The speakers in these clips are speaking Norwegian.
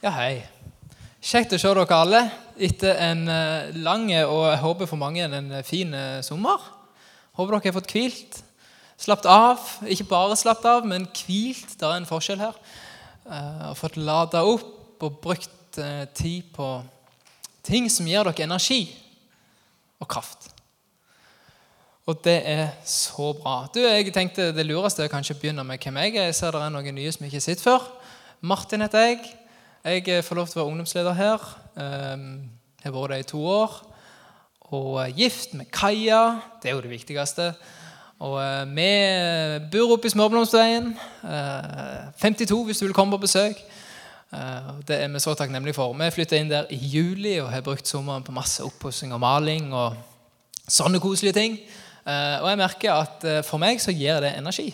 Ja, hei. Kjekt å se dere alle etter en eh, lang og jeg håper for mange en fin eh, sommer. Håper dere har fått hvilt. Slappet av. Ikke bare slappet av, men hvilt. Det er en forskjell her. Eh, Og fått lada opp og brukt eh, tid på ting som gir dere energi og kraft. Og det er så bra. Du, jeg tenkte Det lureste er kanskje å begynne med hvem jeg er. Jeg ser det er noen nye som ikke har sett før. Martin heter jeg. Jeg eh, får lov til å være ungdomsleder her. Um, jeg har vært det i to år. Og er gift med Kaja. Det er jo det viktigste. Og eh, vi bor oppe i Smørblomstveien. Eh, 52 hvis du vil komme på besøk. Eh, det er vi så takknemlige for. Vi flytta inn der i juli og har brukt sommeren på masse oppussing og maling. og sånne koselige ting. Eh, og jeg merker at eh, for meg så gir det energi.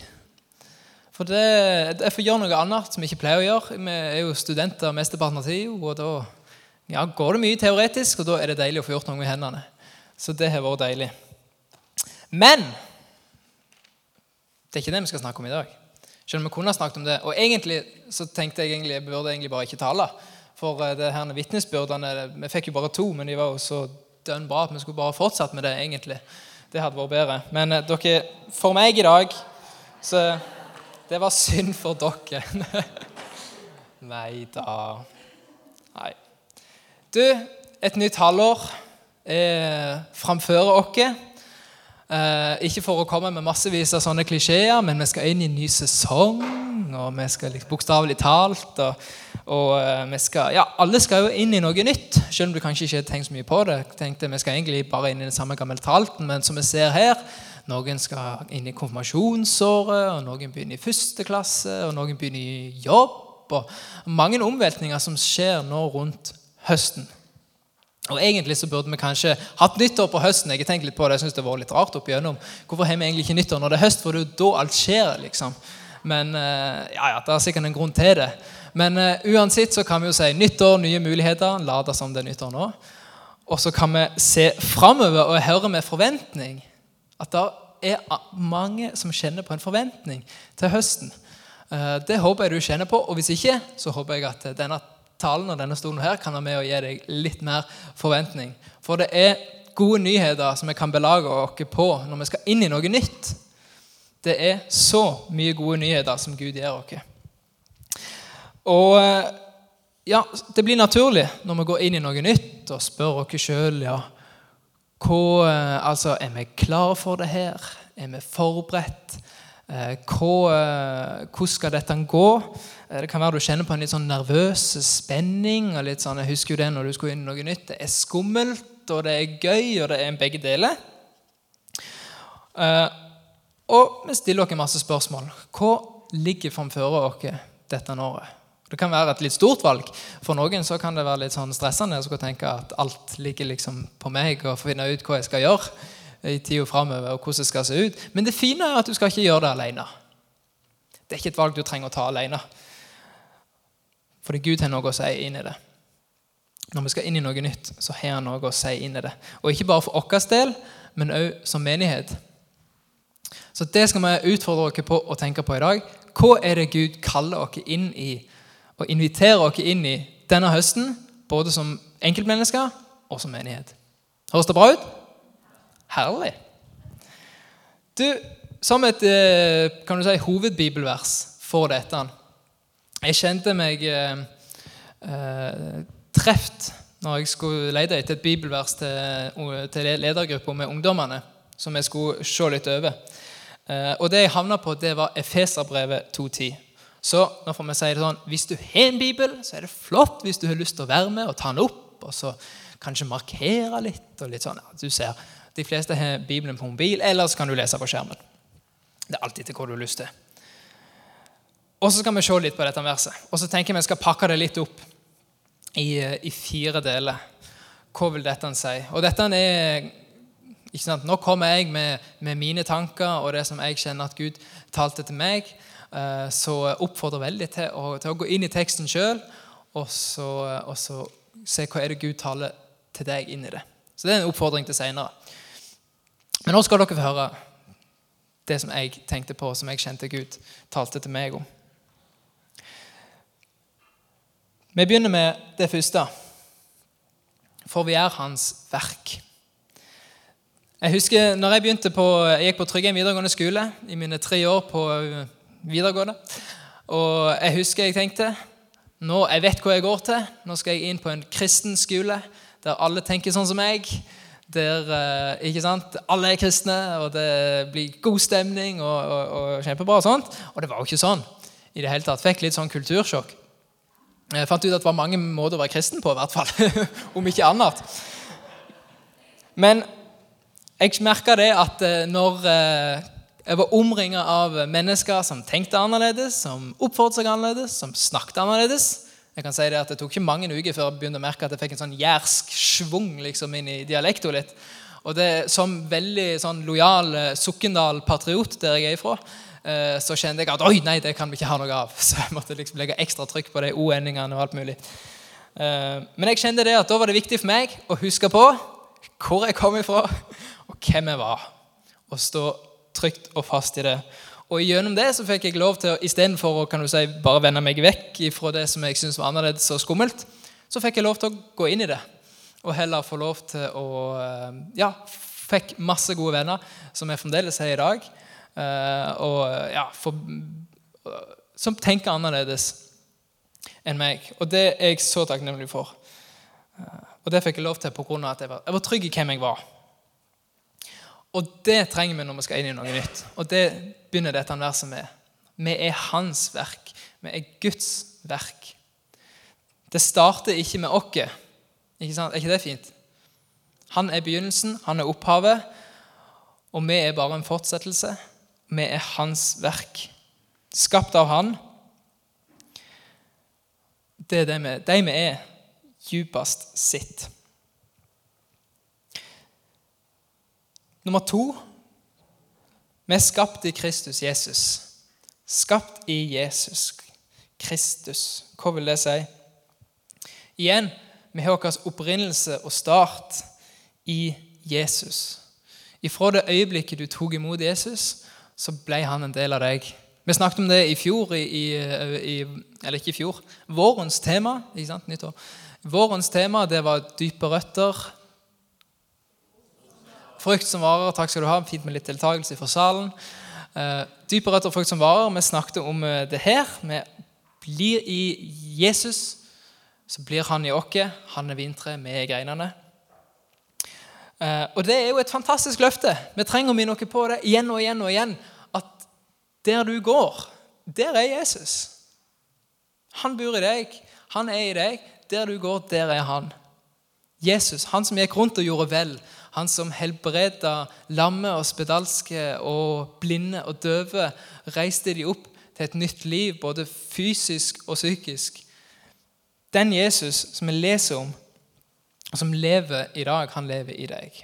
For det, jeg får gjøre noe annet som jeg ikke pleier å gjøre. Vi er jo studenter mesteparten av tida, og da ja, går det mye teoretisk, og da er det deilig å få gjort noe med hendene. Så det har vært deilig. Men det er ikke det vi skal snakke om i dag. Selv om vi kunne ha snakket om det. Og egentlig så tenkte jeg egentlig, jeg burde egentlig bare ikke tale. For eh, det her vitnesbyrdene Vi fikk jo bare to, men de var jo så dønn bra at vi skulle bare fortsatt med det. egentlig. Det hadde vært bedre. Men eh, dere, for meg i dag Så det var synd for dere. Nei da. Nei. Du, et nytt halvår er framfor oss. Eh, ikke for å komme med massevis av sånne klisjeer, men vi skal inn i en ny sesong. Og vi skal liksom, bokstavelig talt og, og eh, vi skal, ja, Alle skal jo inn i noe nytt, selv om du kanskje ikke har tenkt så mye på det. Tenkte Vi skal egentlig bare inn i den samme gamle tralten, men som vi ser her Noen skal inn i konfirmasjonsåret, og noen begynner i første klasse, og noen begynner i jobb. og Mange omveltninger som skjer nå rundt høsten. Og Egentlig så burde vi kanskje hatt nyttår på høsten. Jeg tenkte litt på det, jeg synes det var litt rart opp igjennom. Hvorfor har vi egentlig ikke nyttår når det er høst? For det er jo da alt skjer. liksom. Men eh, ja, ja, det er sikkert en grunn til det. Men uh, uansett så kan vi jo si nyttår, nye muligheter. Lade som det er nyttår nå. Og så kan vi se framover og høre med forventning at det er mange som kjenner på en forventning til høsten. Uh, det håper jeg du kjenner på. Og hvis ikke, så håper jeg at denne talen og denne stolen her kan være med å gi deg litt mer forventning. For det er gode nyheter som vi kan belage oss på når vi skal inn i noe nytt. Det er så mye gode nyheter som Gud gir oss. Og ja, det blir naturlig når vi går inn i noe nytt og spør oss sjøl ja, hva, altså, er vi klare for det her. Er vi forberedt? Hva, hvordan skal dette gå? Det kan være du kjenner på en litt sånn nervøs spenning. og litt sånn, Jeg husker jo det når du skulle inn noe nytt. Det er skummelt, og det er gøy, og det er begge deler. Og vi stiller dere masse spørsmål. Hva ligger framfor oss dette året? Det kan være et litt stort valg. For noen så kan det være litt sånn stressende å tenke at alt ligger liksom på meg og finne ut hva jeg skal gjøre i tida framover. og hvordan det skal se ut. Men det fine er at du skal ikke gjøre det alene. Det er ikke et valg du trenger å ta alene. Fordi Gud har noe å si inn i det. Når vi skal inn i noe nytt, så har han noe å si inn i det. Og ikke bare for vår del, men òg som menighet. Så det skal vi utfordre dere på å tenke på i dag. Hva er det Gud kaller dere inn i, og inviterer dere inn i denne høsten? Både som enkeltmennesker og som menighet. Høres det bra ut? Herlig. Du, Som et kan du si, hovedbibelvers for dette Jeg kjente meg eh, eh, treft når jeg skulle lete etter et bibelvers til, til ledergruppa med ungdommene, som jeg skulle se litt over. Eh, og det jeg havna på, det var Efeserbrevet 2.10. Så nå får vi si det sånn, hvis du har en bibel, så er det flott hvis du har lyst til å være med og ta den opp. Og så kanskje markere litt. og litt sånn, du ser, De fleste har Bibelen på mobil, eller så kan du lese på skjermen. Det er alltid til hva du har lyst til. Og så skal vi se litt på dette verset. Og så tenker jeg vi skal pakke det litt opp i, i fire deler. Hva vil dette si? Og dette er ikke sant? Nå kommer jeg med, med, mine tanker og det som jeg kjenner at Gud talte til meg. Eh, så oppfordrer veldig til å, til å gå inn i teksten sjøl og, og, så se hva er det Gud taler til deg inn i det. Så det er en oppfordring til seinere. Men nå skal dere få høre det som jeg tenkte på, som jeg kjente Gud talte til meg om. Vi begynner med det første. For vi er hans verk. Jeg husker når jeg på, jeg gikk på Tryggheim videregående skole i mine tre år på videregående. Og jeg husker jeg tenkte nå, Jeg vet hva jeg går til. Nå skal jeg inn på en kristen skole der alle tenker sånn som meg. Der øh, ikke sant, alle er kristne, og det blir god stemning og, og, og kjempebra. Og sånt. Og det var jo ikke sånn i det hele tatt. Fikk litt sånn kultursjokk. Jeg fant ut at det var mange måter å være kristen på, i hvert fall. Om ikke annet. Men jeg merka det at eh, når eh, jeg var omringa av mennesker som tenkte annerledes, som oppførte seg annerledes, som snakket annerledes jeg kan si Det at det tok ikke mange uker før jeg begynte å merke at jeg fikk en sånn jærsk schwung liksom inn i dialekta litt. Og det Som veldig sånn lojal eh, Sokndal-patriot der jeg er ifra, Eh, så kjente jeg at oi, nei, det kan vi ikke ha noe av. Så jeg måtte liksom legge ekstra trykk på de o-endingene og alt mulig. Eh, men jeg kjente det at da var det viktig for meg å huske på hvor jeg kom ifra, og hvem jeg var. Og stå trygt og fast i det. Og gjennom det så fikk jeg lov til, istedenfor å kan du si, bare vende meg vekk fra det som jeg syntes var annerledes og skummelt, så fikk jeg lov til å gå inn i det. Og heller få lov til å eh, Ja, fikk masse gode venner, som jeg fremdeles har i dag. Eh, og ja, for, som tenker annerledes enn meg. Og det er jeg så takknemlig for. Eh, og det fikk jeg lov til pga. at jeg var, jeg var trygg i hvem jeg var. Og det trenger vi når vi skal inn i noe nytt. Og det begynner dette verset med. Vi er hans verk. Vi er Guds verk. Det starter ikke med oss. Ikke sant? Er ikke det fint? Han er begynnelsen, han er opphavet, og vi er bare en fortsettelse. Vi er hans verk, skapt av han. Det er det vi, de vi er, djupest sitt. Nummer to vi er skapt i Kristus Jesus. Skapt i Jesus Kristus. Hva vil det si? Igjen, vi har vår opprinnelse og start i Jesus. Ifra det øyeblikket du tok imot Jesus, så ble han en del av deg. Vi snakket om det i fjor, i, i, eller ikke i fjor, vårens tema. ikke sant, nytt år. Vårens tema det var dype røtter. Frukt som varer. Takk skal du ha. Fint med litt deltakelse fra salen. Uh, dype røtter frukt som varer. Vi snakket om uh, det her. Vi blir i Jesus, så blir han i oss. Han er vintreet, vi er greinene. Uh, og det er jo et fantastisk løfte. Vi trenger å minne noe på det igjen og igjen og igjen. At der du går, der er Jesus. Han bor i deg, han er i deg. Der du går, der er han. Jesus, han som gikk rundt og gjorde vel. Han som helbreda lamme og spedalske og blinde og døve. Reiste de opp til et nytt liv, både fysisk og psykisk. Den Jesus som vi leser om, og som lever i dag, han lever i deg.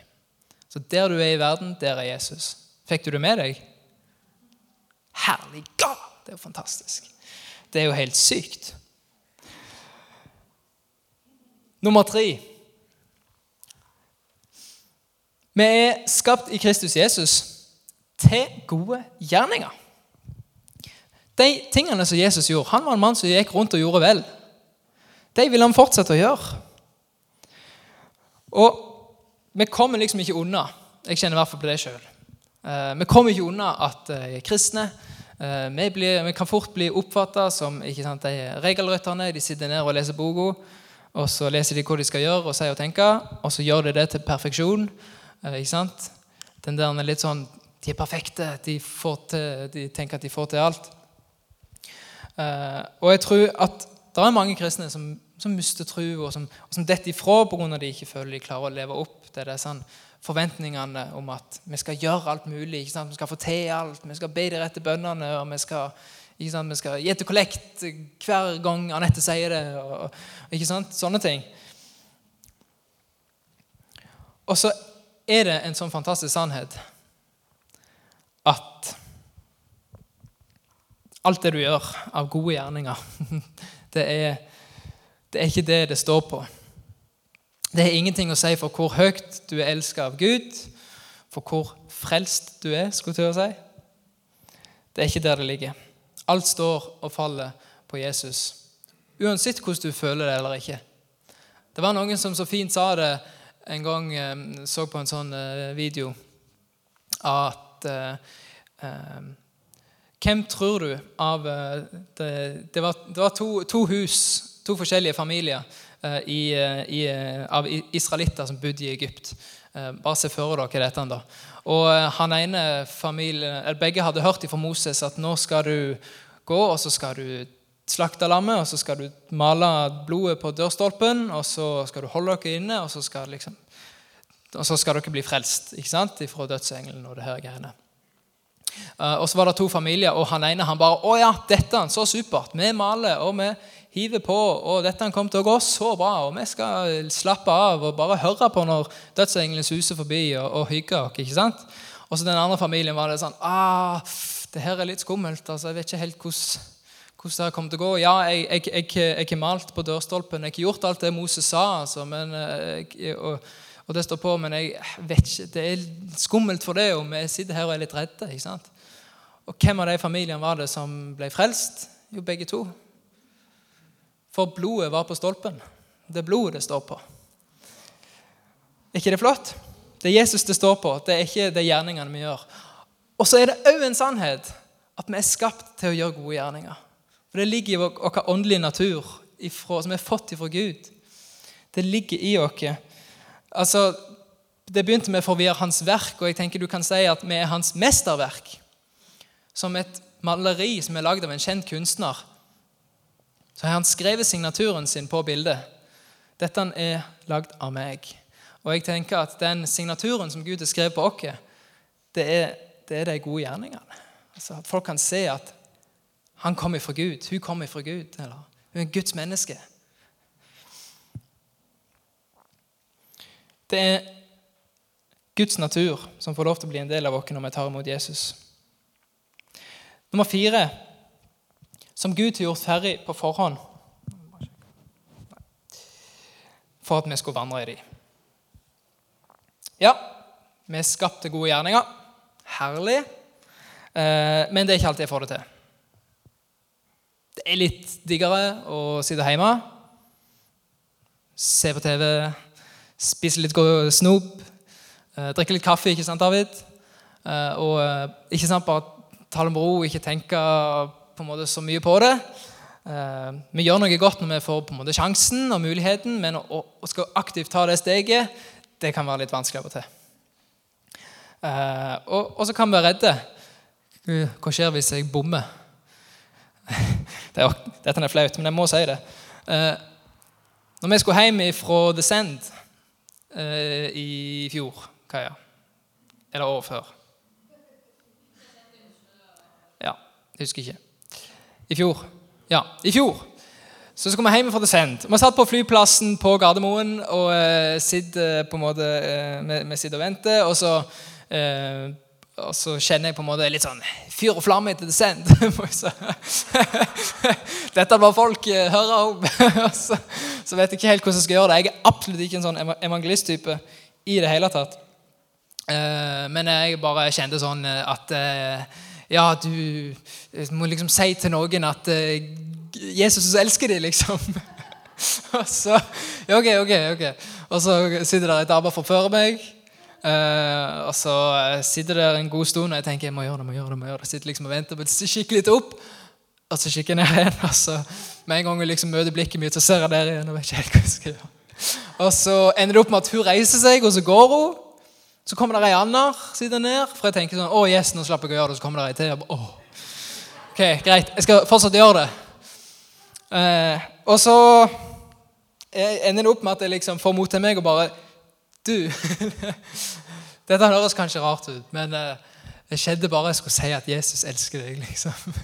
Så der du er i verden, der er Jesus. Fikk du det med deg? Herlig God! Det er jo fantastisk. Det er jo helt sykt. Nummer tre. Vi er skapt i Kristus Jesus til gode gjerninger. De tingene som Jesus gjorde Han var en mann som gikk rundt og gjorde vel. De vil han fortsette å gjøre. Og vi kommer liksom ikke unna. Jeg kjenner i hvert fall på det sjøl. Eh, vi kommer ikke unna at uh, kristne uh, vi, blir, vi, kan fort bli oppfatta som ikke sant, de regelrytterne. De sitter ned og leser boka, og så leser de hva de skal gjøre og sier og tenke, og så gjør de det til perfeksjon. Uh, ikke sant? Den der er litt sånn De er perfekte. De, til, de tenker at de får til alt. og jeg tror at det er mange kristne som som mister tro, og som, og som detter ifra pga. de ikke føler de klarer å leve opp til det sånn, forventningene om at vi skal gjøre alt mulig. Vi skal få til alt, vi skal be de rette bønnene, og vi skal? Vi skal gi til kollekt hver gang Anette sier det. Og, ikke sant? Sånne ting. Og så er det en sånn fantastisk sannhet at alt det du gjør av gode gjerninger, det er, det er ikke det det står på. Det har ingenting å si for hvor høyt du er elsket av Gud, for hvor frelst du er, skulle jeg til å si. Det er ikke der det ligger. Alt står og faller på Jesus. Uansett hvordan du føler det eller ikke. Det var noen som så fint sa det en gang eh, så på en sånn eh, video at eh, Hvem tror du av Det, det var, det var to, to, hus, to forskjellige familier i, i, av israelitter som bodde i Egypt. Bare se for dere dette. da. Og han ene familie, Begge hadde hørt fra Moses at nå skal du gå og så skal du slakte lammet, og så skal du male blodet på dørstolpen, og så skal du holde dere inne, og så skal, liksom, og så skal dere bli frelst ikke sant? fra dødsengelen og det her greiene. Uh, og så var det to familier, og han ene han bare 'Å ja, dette er så supert. Vi maler, og vi hiver på, og dette kommer til å gå så bra.' 'Og vi skal slappe av og bare høre på når dødsengelen suser forbi, og, og hygge oss.' ikke sant? Og så den andre familien var det sånn ah, 'Det her er litt skummelt. altså Jeg vet ikke helt hvordan hvordan det kommer til å gå. Ja, jeg, jeg, jeg, jeg har malt på dørstolpen. Jeg har gjort alt det Moses sa. Altså, men, eh, og, og, det står på, men jeg vet ikke, det er skummelt for det, og vi sitter her og er litt redde. ikke sant? Og hvem av de familiene var det som ble frelst? Jo, begge to. For blodet var på stolpen. Det er blodet det står på. Er ikke det flott? Det er Jesus det står på. Det er ikke de gjerningene vi gjør. Og så er det òg en sannhet at vi er skapt til å gjøre gode gjerninger. For det ligger i vår åndelige natur ifra, som er fått ifra Gud. Det ligger i oss. Altså, det begynte med for vi er hans verk, og jeg tenker du kan si at vi er hans mesterverk. Som et maleri som er lagd av en kjent kunstner. Så har han skrevet signaturen sin på bildet. Dette er lagd av meg. Og jeg tenker at den signaturen som Gud har skrevet på oss, det er, det er de gode gjerningene. Altså, folk kan se at han kommer fra Gud. Hun kommer fra Gud. Eller hun er Guds menneske. Det er Guds natur som får lov til å bli en del av oss når vi tar imot Jesus. Nummer fire som Gud har gjort ferdig på forhånd for at vi skulle vandre i dem. Ja, vi skapt til gode gjerninger. Herlig. Eh, men det er ikke alltid jeg får det til. Det er litt diggere å sitte hjemme, se på TV, spise litt snop, eh, drikke litt kaffe, ikke sant, David? Eh, og eh, ikke sant, bare ta det med ro, ikke tenke på en måte så mye på det. Vi gjør noe godt når vi får på en måte sjansen og muligheten, men å, skal aktivt ta det steget, det kan være litt vanskelig av og til. Og, og så kan vi være redde. Hva skjer hvis jeg bommer? Det er, dette er flaut, men jeg må si det. Eh, når vi skulle hjem fra The Send eh, i fjor Kaja. Eller året før. Ja, jeg husker ikke. I fjor. Ja, i fjor. Så skulle vi hjem fra The Send. Vi satt på flyplassen på Gardermoen og eh, sitter på en måte eh, vi, vi, sitter og venter. Og så uh, og så kjenner jeg på en måte litt sånn fyr og flamme etter descent. Dette må folk eh, høre om. så, vet jeg ikke helt hvordan jeg skal gjøre det. Jeg er absolutt ikke en sånn evangelisttype i det hele tatt. Eh, men jeg bare kjente sånn eh, at Ja, du må liksom si til noen at Jesus elsker dem, liksom. og så Ok, ok. ok. Og så sitter der et dame forfører meg. Uh, og så eh, sitter der en god stund og jeg tenker jeg må gjøre det, må gjøre det, må gjøre det. Sitter liksom og venter på det, kikke litt opp, og så kikker jeg ned igjen. Og så med en gang jeg liksom møter blikket mitt, så ser jeg der igjen. og vet ikke helt hva jeg skal gjøre. Og så ender det opp med at hun reiser seg, og så går hun. Så kommer det ei anna sitter ned. For jeg tenker sånn Å, yes, nå slapper jeg å gjøre det. Så kommer det ei til. Og bare, Ok, greit. Jeg skal fortsatt gjøre det. Uh, og så ender det opp med at jeg liksom får mot til meg og bare du Dette høres kanskje rart ut, men uh, det skjedde bare jeg skulle si at Jesus elsker deg. liksom.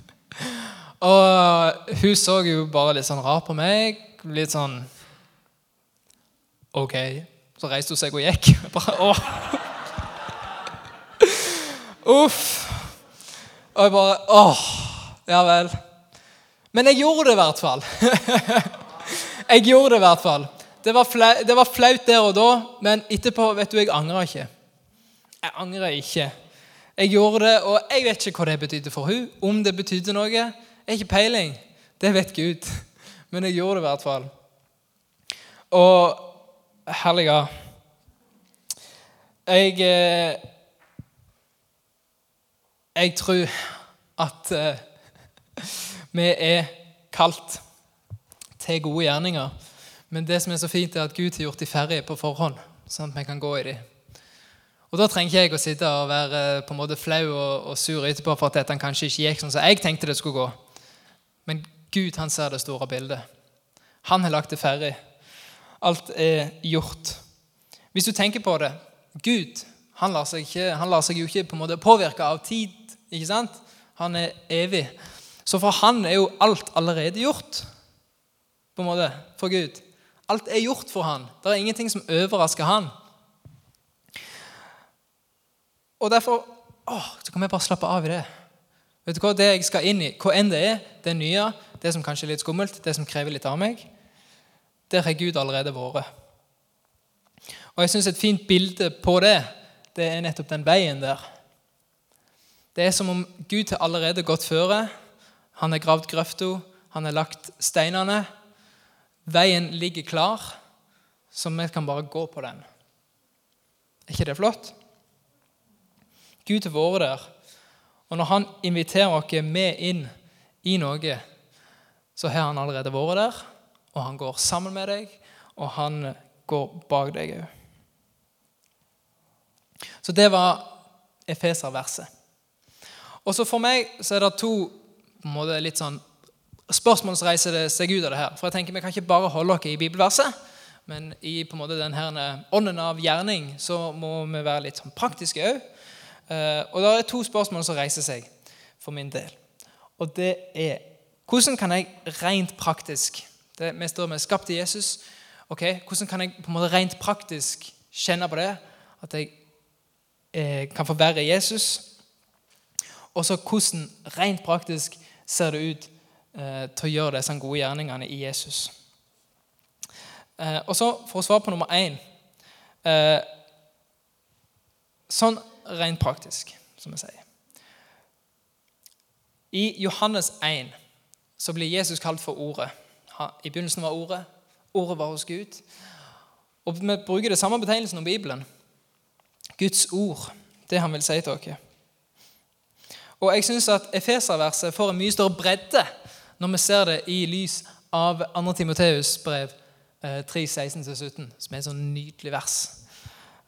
Og hun så jo bare litt sånn rar på meg. Litt sånn OK. Så reiste hun seg og gikk. Bare, å. Uff. Og jeg bare Åh. Ja vel. Men jeg gjorde det i hvert fall. jeg gjorde det i hvert fall. Det var, flaut, det var flaut der og da, men etterpå vet du, jeg angrer ikke. Jeg angrer ikke. Jeg gjorde det, og jeg vet ikke hva det betydde for hun. Om det betydde noe, jeg har ikke peiling. Det vet Gud. Men jeg gjorde det i hvert fall. Og herliga Jeg eh, Jeg tror at eh, vi er kalt til gode gjerninger. Men det som er så fint, er at Gud har gjort de ferdige på forhånd, sånn at vi kan gå i de. Og Da trenger ikke jeg å sitte og være på en måte flau og, og sur etterpå for at dette kanskje ikke gikk sånn som jeg tenkte det skulle gå. Men Gud han ser det store bildet. Han har lagt det ferdig. Alt er gjort. Hvis du tenker på det Gud han lar seg, ikke, han lar seg jo ikke på en måte påvirke av tid. ikke sant? Han er evig. Så for han er jo alt allerede gjort. på en måte, For Gud. Alt er gjort for han. Det er ingenting som overrasker han. Og derfor åh, så kan vi bare slappe av i det. Vet du hva, Det jeg skal inn i, hva enn det er, det nye, det som kanskje er litt skummelt, det som krever litt av meg, der har Gud allerede vært. Og jeg syns et fint bilde på det, det er nettopp den veien der. Det er som om Gud har allerede gått føre. Han har gravd grøfta, han har lagt steinene. Veien ligger klar, så vi kan bare gå på den. Er ikke det flott? Gud har vært der. Og når han inviterer oss med inn i noe, så har han allerede vært der, og han går sammen med deg, og han går bak deg òg. Så det var Efeser-verset. Og så For meg så er det to på en måte litt sånn spørsmål som reiser det seg ut av det her. For jeg tenker Vi kan ikke bare holde oss i bibelverset, men i på en måte den her ånden av gjerning så må vi være litt sånn praktiske òg. Eh, og det er to spørsmål som reiser seg for min del. Og det er hvordan kan jeg rent praktisk det, Vi står med skapt i Jesus. ok, Hvordan kan jeg på en måte rent praktisk kjenne på det? At jeg eh, kan få være Jesus? Og så hvordan rent praktisk ser det ut eh, til å gjøre disse gode gjerningene i Jesus? Eh, og så For å svare på nummer én eh, Sånn rent praktisk, som jeg sier. I Johannes 1 så blir Jesus kalt for Ordet. I begynnelsen var Ordet. Ordet var hos Gud. Og Vi bruker det samme betegnelsen om Bibelen. Guds ord. Det han vil si til dere. Og jeg syns at Efeser-verset får en mye større bredde når vi ser det i lys av 2. Timoteus brev 3, 16-17, som er et sånn nydelig vers.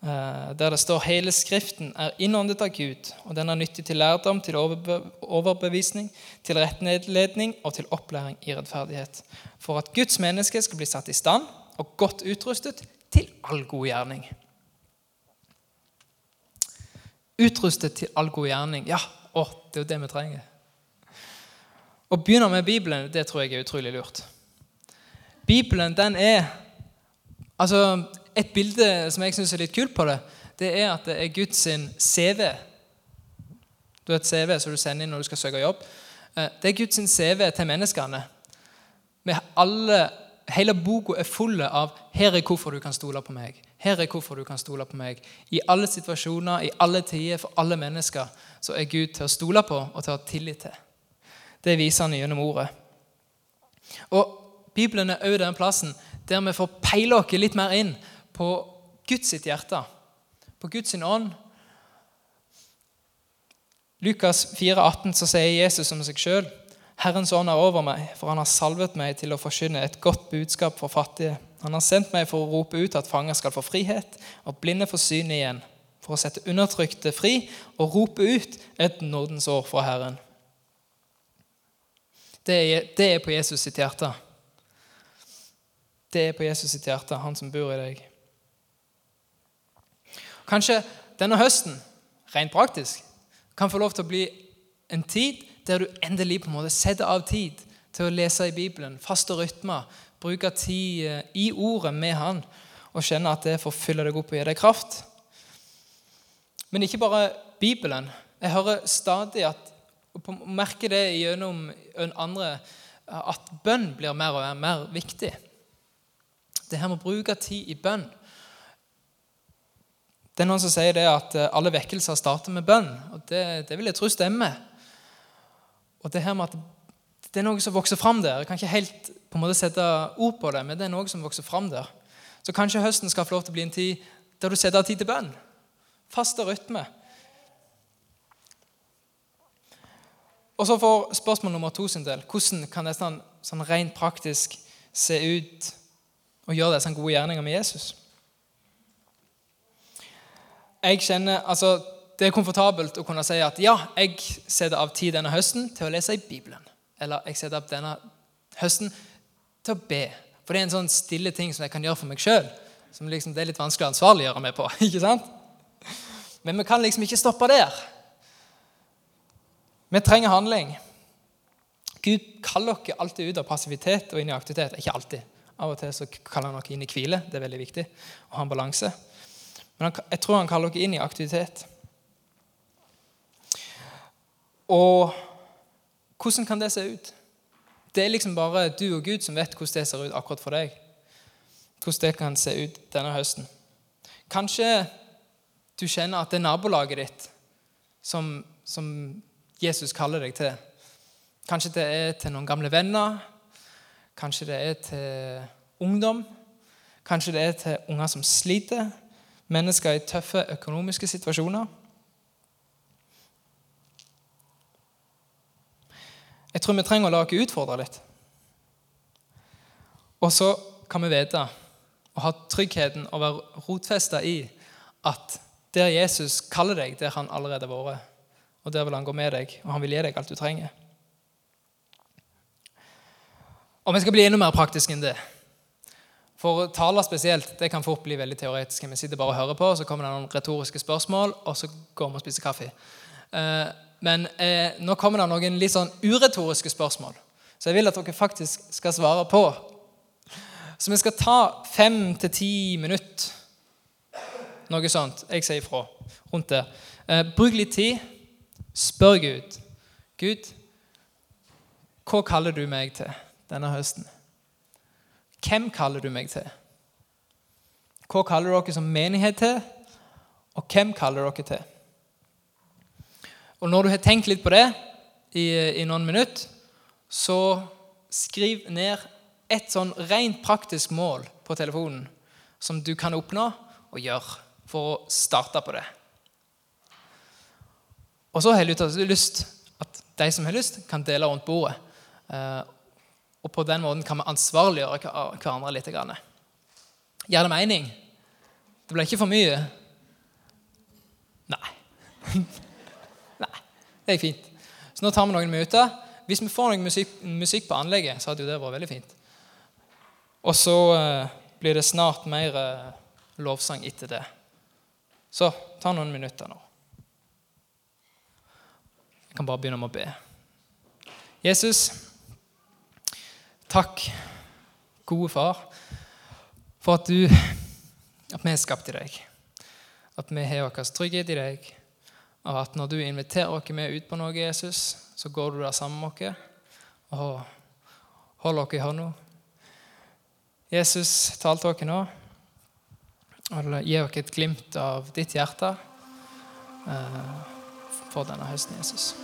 Eh, der det står hele Skriften er innåndet av Gud, og den er nyttig til lærdom, til overbevisning, til rettledning og til opplæring i rettferdighet. For at Guds menneske skal bli satt i stand og godt utrustet til all god gjerning. Utrustet til all god gjerning. Ja, å, det er jo det vi trenger. Å begynne med Bibelen det tror jeg er utrolig lurt. Bibelen den er altså et bilde som jeg syns er litt kult på det, det er at det er Guds CV. Du har et CV som du sender inn når du skal søke jobb. Eh, det er Guds CV til menneskene. Alle, hele boka er full av 'Her er hvorfor du kan stole på meg'. Her er hvorfor du kan stole på meg. I alle situasjoner, i alle tider, for alle mennesker, så er Gud til å stole på og til å ha tillit til. Det viser han gjennom ordet. Og Bibelen er òg den plassen der vi får peile oss litt mer inn på Guds hjerte, på Guds ånd. Lukas 4, 18, så sier Jesus om seg sjøl.: Herrens ånd er over meg, for han har salvet meg til å forkynne et godt budskap for fattige. Han har sendt meg for å rope ut at fanger skal få frihet, og blinde få syn igjen, for å sette undertrykte fri og rope ut et nådens år fra Herren. Det er, det er på Jesus sitt hjerte. Det er på Jesus sitt hjerte, han som bor i deg. Kanskje denne høsten, rent praktisk, kan få lov til å bli en tid der du endelig på en måte setter av tid til å lese i Bibelen, faste rytmer, bruke tid eh, i ordet med Han, og kjenne at det får fylle deg opp og gi deg kraft. Men ikke bare Bibelen. Jeg hører stadig at, og merker det gjennom andre, at bønn blir mer og mer viktig. Det her med å bruke tid i bønn. Det er noen som sier det at eh, alle vekkelser starter med bønn. og Det, det vil jeg tro stemmer. Og det her med at det er noe som vokser fram der. Jeg kan ikke helt på en måte sette ord på det, men det er noe som vokser fram der. Så kanskje høsten skal få lov til å bli en tid der du setter av tid til bønn. Faste rytme. Og så får spørsmål nummer to sin del. Hvordan kan det sånn, sånn rent praktisk se ut å gjøre disse gode gjerninger med Jesus? Jeg kjenner, altså, Det er komfortabelt å kunne si at ja, jeg setter av tid denne høsten til å lese i Bibelen. Eller jeg setter av denne høsten til å be. For det er en sånn stille ting som jeg kan gjøre for meg sjøl. Som liksom, det er litt vanskelig å ansvarliggjøre meg på. ikke sant? Men vi kan liksom ikke stoppe der. Vi trenger handling. Gud kaller dere alltid ut av passivitet og inn i aktivitet. Ikke alltid. Av og til så kaller han dere inn i hvile. Det er veldig viktig å ha en balanse. Men jeg tror han kaller dere inn i aktivitet. Og hvordan kan det se ut? Det er liksom bare du og Gud som vet hvordan det ser ut akkurat for deg. Hvordan det kan se ut denne høsten. Kanskje du kjenner at det er nabolaget ditt som, som Jesus kaller deg til. Kanskje det er til noen gamle venner. Kanskje det er til ungdom. Kanskje det er til unger som sliter. Mennesker i tøffe økonomiske situasjoner. Jeg tror vi trenger å la oss utfordre litt. Og så kan vi vite og ha tryggheten og være rotfesta i at der Jesus kaller deg, der han allerede har vært, og der vil han gå med deg, og han vil gi deg alt du trenger. Og vi skal bli enda mer praktiske enn det. For taler spesielt det kan fort bli veldig teoretisk. Vi sitter bare og hører på, så kommer det noen retoriske spørsmål, og så går vi og spiser kaffe. Eh, men eh, nå kommer det noen litt sånn uretoriske spørsmål, så jeg vil at dere faktisk skal svare på. Så vi skal ta fem til ti minutter, noe sånt. Jeg sier ifra rundt det. Eh, bruk litt tid. Spør Gud. Gud, hva kaller du meg til denne høsten? Hvem kaller du meg til? Hva kaller dere som menighet til, og hvem kaller dere til? Og Når du har tenkt litt på det i, i noen minutter, så skriv ned et sånn rent praktisk mål på telefonen som du kan oppnå og gjøre for å starte på det. Og så har jeg lyst at de som har lyst, kan dele rundt bordet. Eh, og på den måten kan vi ansvarliggjøre hverandre litt. Gir det mening? Det blir ikke for mye? Nei. Nei. Det er fint. Så nå tar vi noen minutter. Hvis vi får noe musikk, musikk på anlegget, så hadde jo det vært veldig fint. Og så uh, blir det snart mer uh, lovsang etter det. Så ta noen minutter nå. Jeg kan bare begynne med å be. Jesus, takk, gode far, for at du at vi er skapt i deg. At vi har vår trygghet i deg. Og at når du inviterer oss med ut på noe, Jesus, så går du der sammen med oss og holder oss i hånda. Jesus, tal til oss nå. Og gi oss et glimt av ditt hjerte. Uh, för denna hösten Jesus.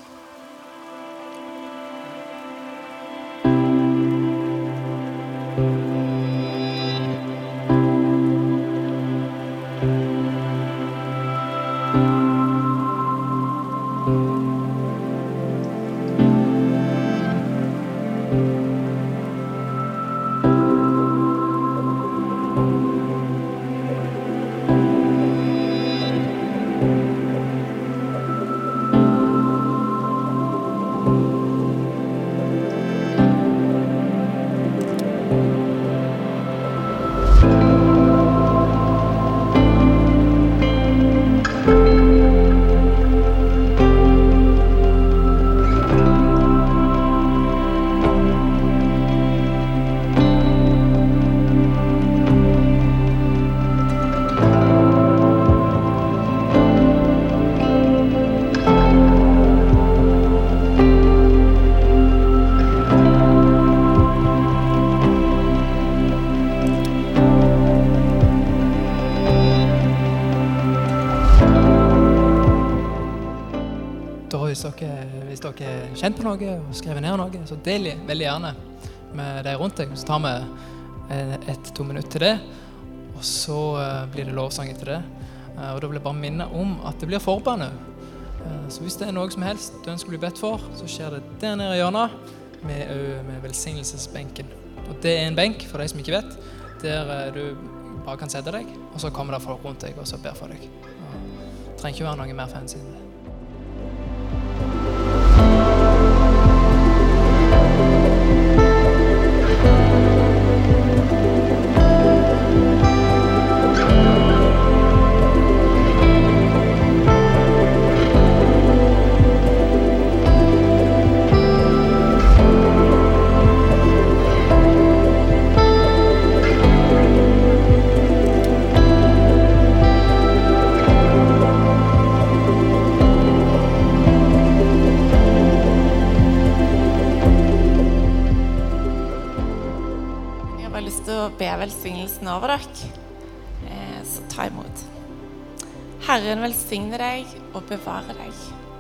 Kjent på noe og skrevet ned noe, så del veldig gjerne med de rundt deg. Så tar vi eh, ett-to minutter til det, og så eh, blir det lovsang etter det. Eh, Og da vil jeg bare minne om at det blir forbønn. Så hvis det er noe som helst du ønsker å bli bedt for, så skjer det der nede i hjørnet med, med velsignelsesbenken. Og det er en benk, for de som ikke vet, der du bare kan sette deg, og så kommer det folk rundt deg og så ber for deg. Det trenger ikke være noe mer fancy enn det. Over dere. Eh, Så ta imot. Herren velsigne deg og bevare deg.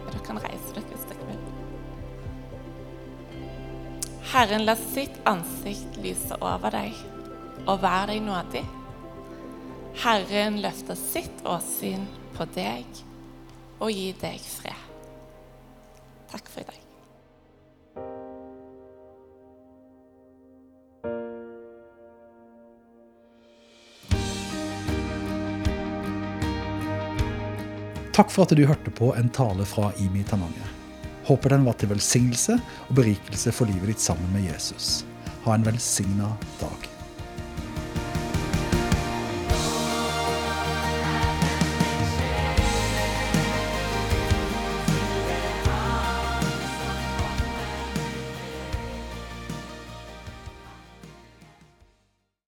Dere kan reise dere hvis dere vil. Herren la sitt ansikt lyse over deg og være deg nådig. Herren løfter sitt åsyn på deg og gi deg fred. Takk for i dag. Takk for at du hørte på en tale fra Imi Tananger. Håper den var til velsignelse og berikelse for livet ditt sammen med Jesus. Ha en velsigna dag.